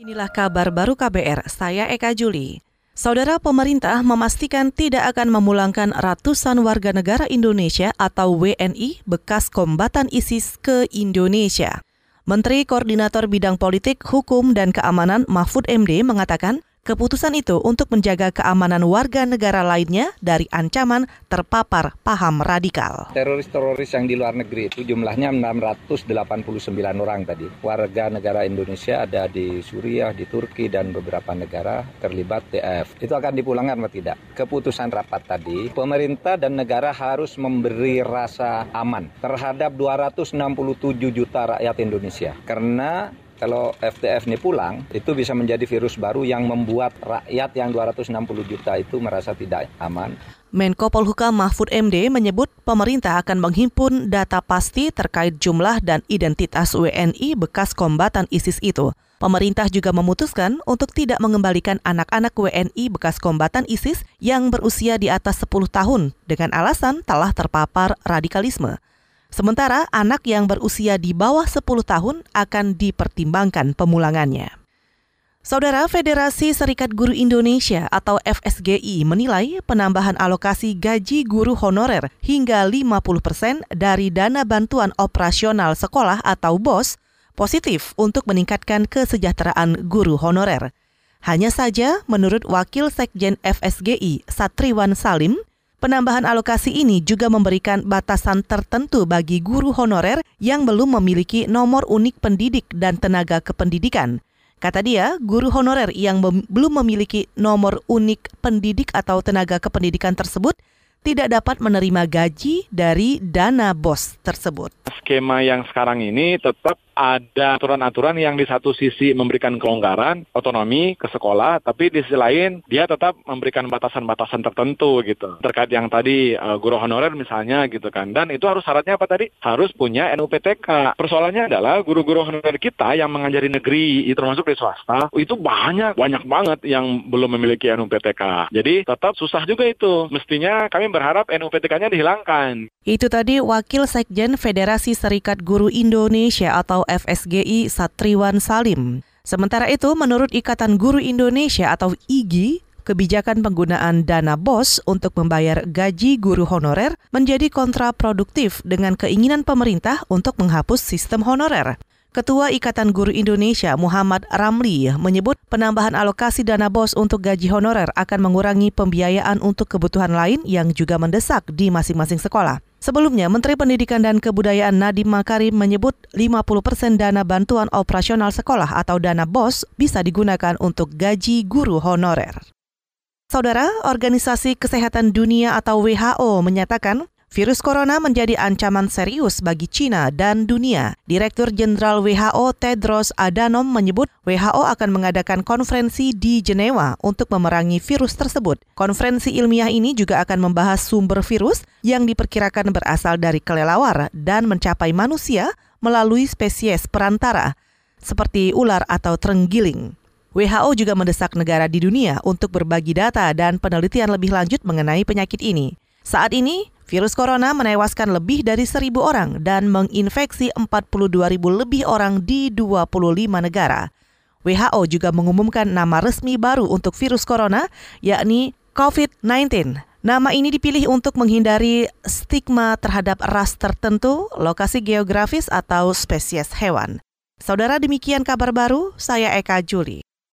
Inilah kabar baru KBR, saya Eka Juli. Saudara pemerintah memastikan tidak akan memulangkan ratusan warga negara Indonesia atau WNI bekas kombatan ISIS ke Indonesia. Menteri Koordinator Bidang Politik, Hukum, dan Keamanan Mahfud MD mengatakan Keputusan itu untuk menjaga keamanan warga negara lainnya dari ancaman terpapar paham radikal. Teroris-teroris yang di luar negeri itu jumlahnya 689 orang tadi. Warga negara Indonesia ada di Suriah, di Turki, dan beberapa negara terlibat TF. Itu akan dipulangkan atau tidak? Keputusan rapat tadi, pemerintah dan negara harus memberi rasa aman terhadap 267 juta rakyat Indonesia. Karena kalau FTF ini pulang, itu bisa menjadi virus baru yang membuat rakyat yang 260 juta itu merasa tidak aman. Menko Polhukam Mahfud MD menyebut pemerintah akan menghimpun data pasti terkait jumlah dan identitas WNI bekas kombatan ISIS itu. Pemerintah juga memutuskan untuk tidak mengembalikan anak-anak WNI bekas kombatan ISIS yang berusia di atas 10 tahun dengan alasan telah terpapar radikalisme. Sementara anak yang berusia di bawah 10 tahun akan dipertimbangkan pemulangannya. Saudara Federasi Serikat Guru Indonesia atau FSGI menilai penambahan alokasi gaji guru honorer hingga 50 persen dari dana bantuan operasional sekolah atau BOS positif untuk meningkatkan kesejahteraan guru honorer. Hanya saja, menurut Wakil Sekjen FSGI Satriwan Salim, Penambahan alokasi ini juga memberikan batasan tertentu bagi guru honorer yang belum memiliki nomor unik pendidik dan tenaga kependidikan. Kata dia, guru honorer yang mem belum memiliki nomor unik pendidik atau tenaga kependidikan tersebut tidak dapat menerima gaji dari dana BOS tersebut. Skema yang sekarang ini tetap ada aturan-aturan yang di satu sisi memberikan kelonggaran, otonomi ke sekolah, tapi di sisi lain dia tetap memberikan batasan-batasan tertentu gitu. Terkait yang tadi uh, guru honorer misalnya gitu kan. Dan itu harus syaratnya apa tadi? Harus punya NUPTK. Persoalannya adalah guru-guru honorer kita yang mengajari negeri, termasuk di swasta, itu banyak, banyak banget yang belum memiliki NUPTK. Jadi tetap susah juga itu. Mestinya kami berharap NUPTK-nya dihilangkan. Itu tadi Wakil Sekjen Federasi Serikat Guru Indonesia atau FSGI Satriwan Salim. Sementara itu, menurut Ikatan Guru Indonesia atau IGI, kebijakan penggunaan dana BOS untuk membayar gaji guru honorer menjadi kontraproduktif dengan keinginan pemerintah untuk menghapus sistem honorer. Ketua Ikatan Guru Indonesia Muhammad Ramli menyebut penambahan alokasi dana BOS untuk gaji honorer akan mengurangi pembiayaan untuk kebutuhan lain yang juga mendesak di masing-masing sekolah. Sebelumnya, Menteri Pendidikan dan Kebudayaan Nadiem Makarim menyebut 50 persen dana bantuan operasional sekolah atau dana BOS bisa digunakan untuk gaji guru honorer. Saudara, Organisasi Kesehatan Dunia atau WHO menyatakan Virus corona menjadi ancaman serius bagi China dan dunia. Direktur Jenderal WHO Tedros Adhanom menyebut WHO akan mengadakan konferensi di Jenewa untuk memerangi virus tersebut. Konferensi ilmiah ini juga akan membahas sumber virus yang diperkirakan berasal dari kelelawar dan mencapai manusia melalui spesies perantara seperti ular atau terenggiling. WHO juga mendesak negara di dunia untuk berbagi data dan penelitian lebih lanjut mengenai penyakit ini. Saat ini, virus corona menewaskan lebih dari 1.000 orang dan menginfeksi 42.000 lebih orang di 25 negara. WHO juga mengumumkan nama resmi baru untuk virus corona, yakni COVID-19. Nama ini dipilih untuk menghindari stigma terhadap ras tertentu, lokasi geografis, atau spesies hewan. Saudara demikian kabar baru, saya Eka Juli.